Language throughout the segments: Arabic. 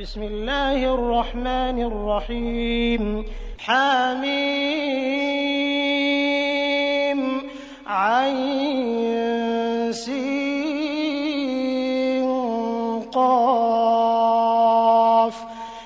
بسم الله الرحمن الرحيم. حميم. عين سين قاف.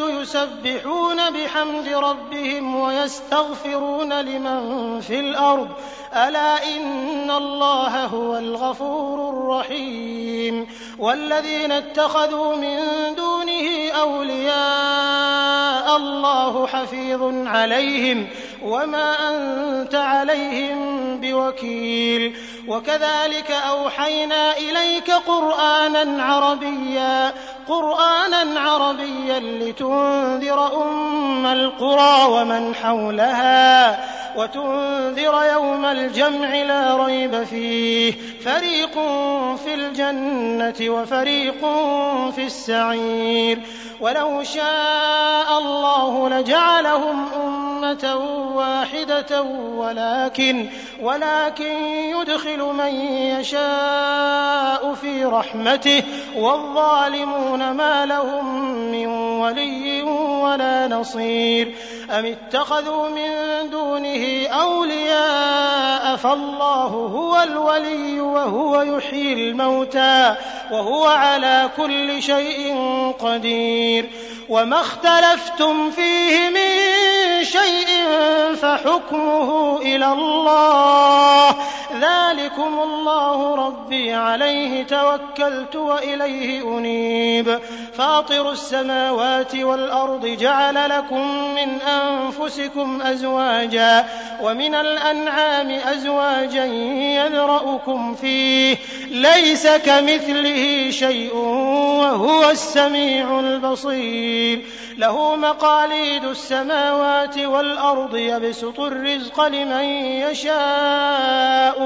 يسبحون بحمد ربهم ويستغفرون لمن في الأرض. ألا إن الله هو الغفور الرحيم. والذين اتخذوا من دونه أولياء الله حفيظ عليهم وما أنت عليهم بوكيل. وكذلك أوحينا إليك قرآنا عربيا قرآنا عربيا لتنذر أم القرى ومن حولها وتنذر يوم الجمع لا ريب فيه. فريق في الجنة وفريق في السعير. ولو شاء الله لجعلهم أمة واحدة ولكن ولكن يدخل من يشاء في رحمته والظالمون ما لهم من ولي ولا نصير. أم اتخذوا من دونه أولياء فالله هو الولي وهو يحيي الموتى وهو على كل شيء قدير. وما اختلفتم فيه من شيء فحكمه إلى الله. ذلكم الله ربي عليه توكلت وإليه أنيب. فاطر السماوات والأرض جعل لكم من أنفسكم أزواجا ومن الأنعام أزواجا يذرأكم فيه. ليس كمثله شيء وهو السميع البصير. له مقاليد السماوات والأرض يبسط الرزق لمن يشاء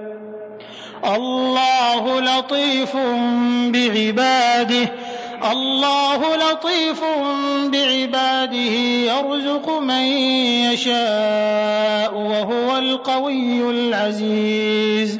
الله لطيف بعباده الله لطيف بعباده يرزق من يشاء وهو القوي العزيز.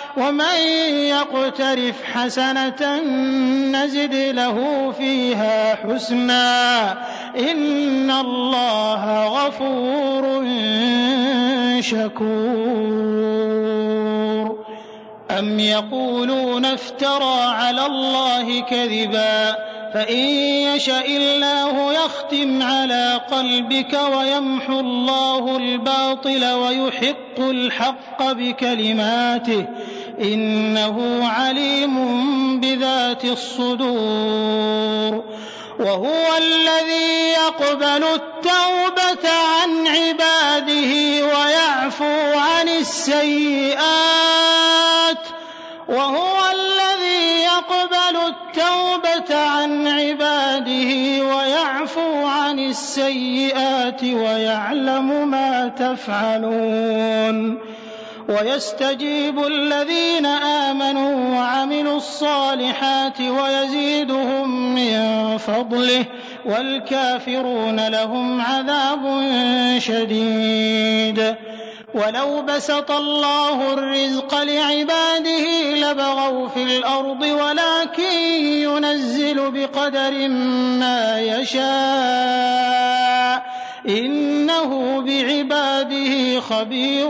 ومن يقترف حسنة نزد له فيها حسنا. إن الله غفور شكور. أم يقولون افترى على الله كذبا؟ فإن يشأ الله يختم على قلبك ويمحو الله الباطل ويحق الحق بكلماته. إنه عليم بذات الصدور وهو الذي يقبل التوبة عن عباده ويعفو عن السيئات وهو الذي يقبل التوبة عن عباده ويعفو عن السيئات ويعلم ما تفعلون ويستجيب الذين آمنوا وعملوا الصالحات ويزيدهم من فضله والكافرون لهم عذاب شديد. ولو بسط الله الرزق لعباده لبغوا في الأرض ولكن ينزل بقدر ما يشاء. إنه بعباده خبير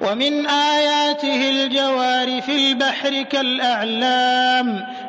ومن آياته الجوار في البحر كالأعلام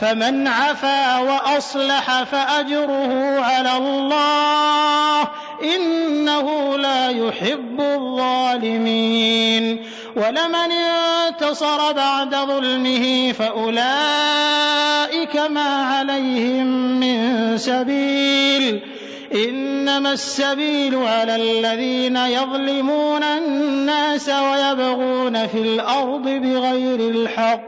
فمن عفا وأصلح فأجره على الله إنه لا يحب الظالمين. ولمن انتصر بعد ظلمه فأولئك ما عليهم من سبيل. إنما السبيل على الذين يظلمون الناس ويبغون في الأرض بغير الحق.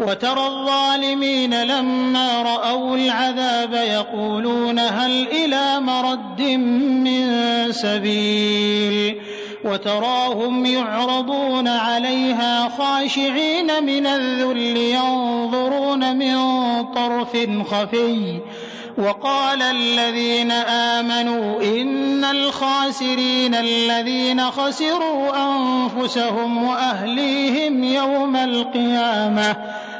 وترى الظالمين لما رأوا العذاب يقولون هل إلى مرد من سبيل وتراهم يعرضون عليها خاشعين من الذل ينظرون من طرف خفي وقال الذين آمنوا إن الخاسرين الذين خسروا أنفسهم وأهليهم يوم القيامة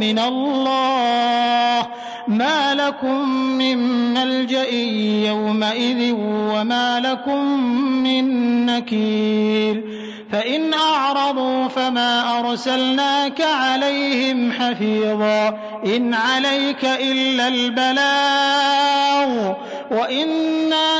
من الله ما لكم من ملجأ يومئذ وما لكم من نكير فإن أعرضوا فما أرسلناك عليهم حفيظا إن عليك إلا البلاغ وإنا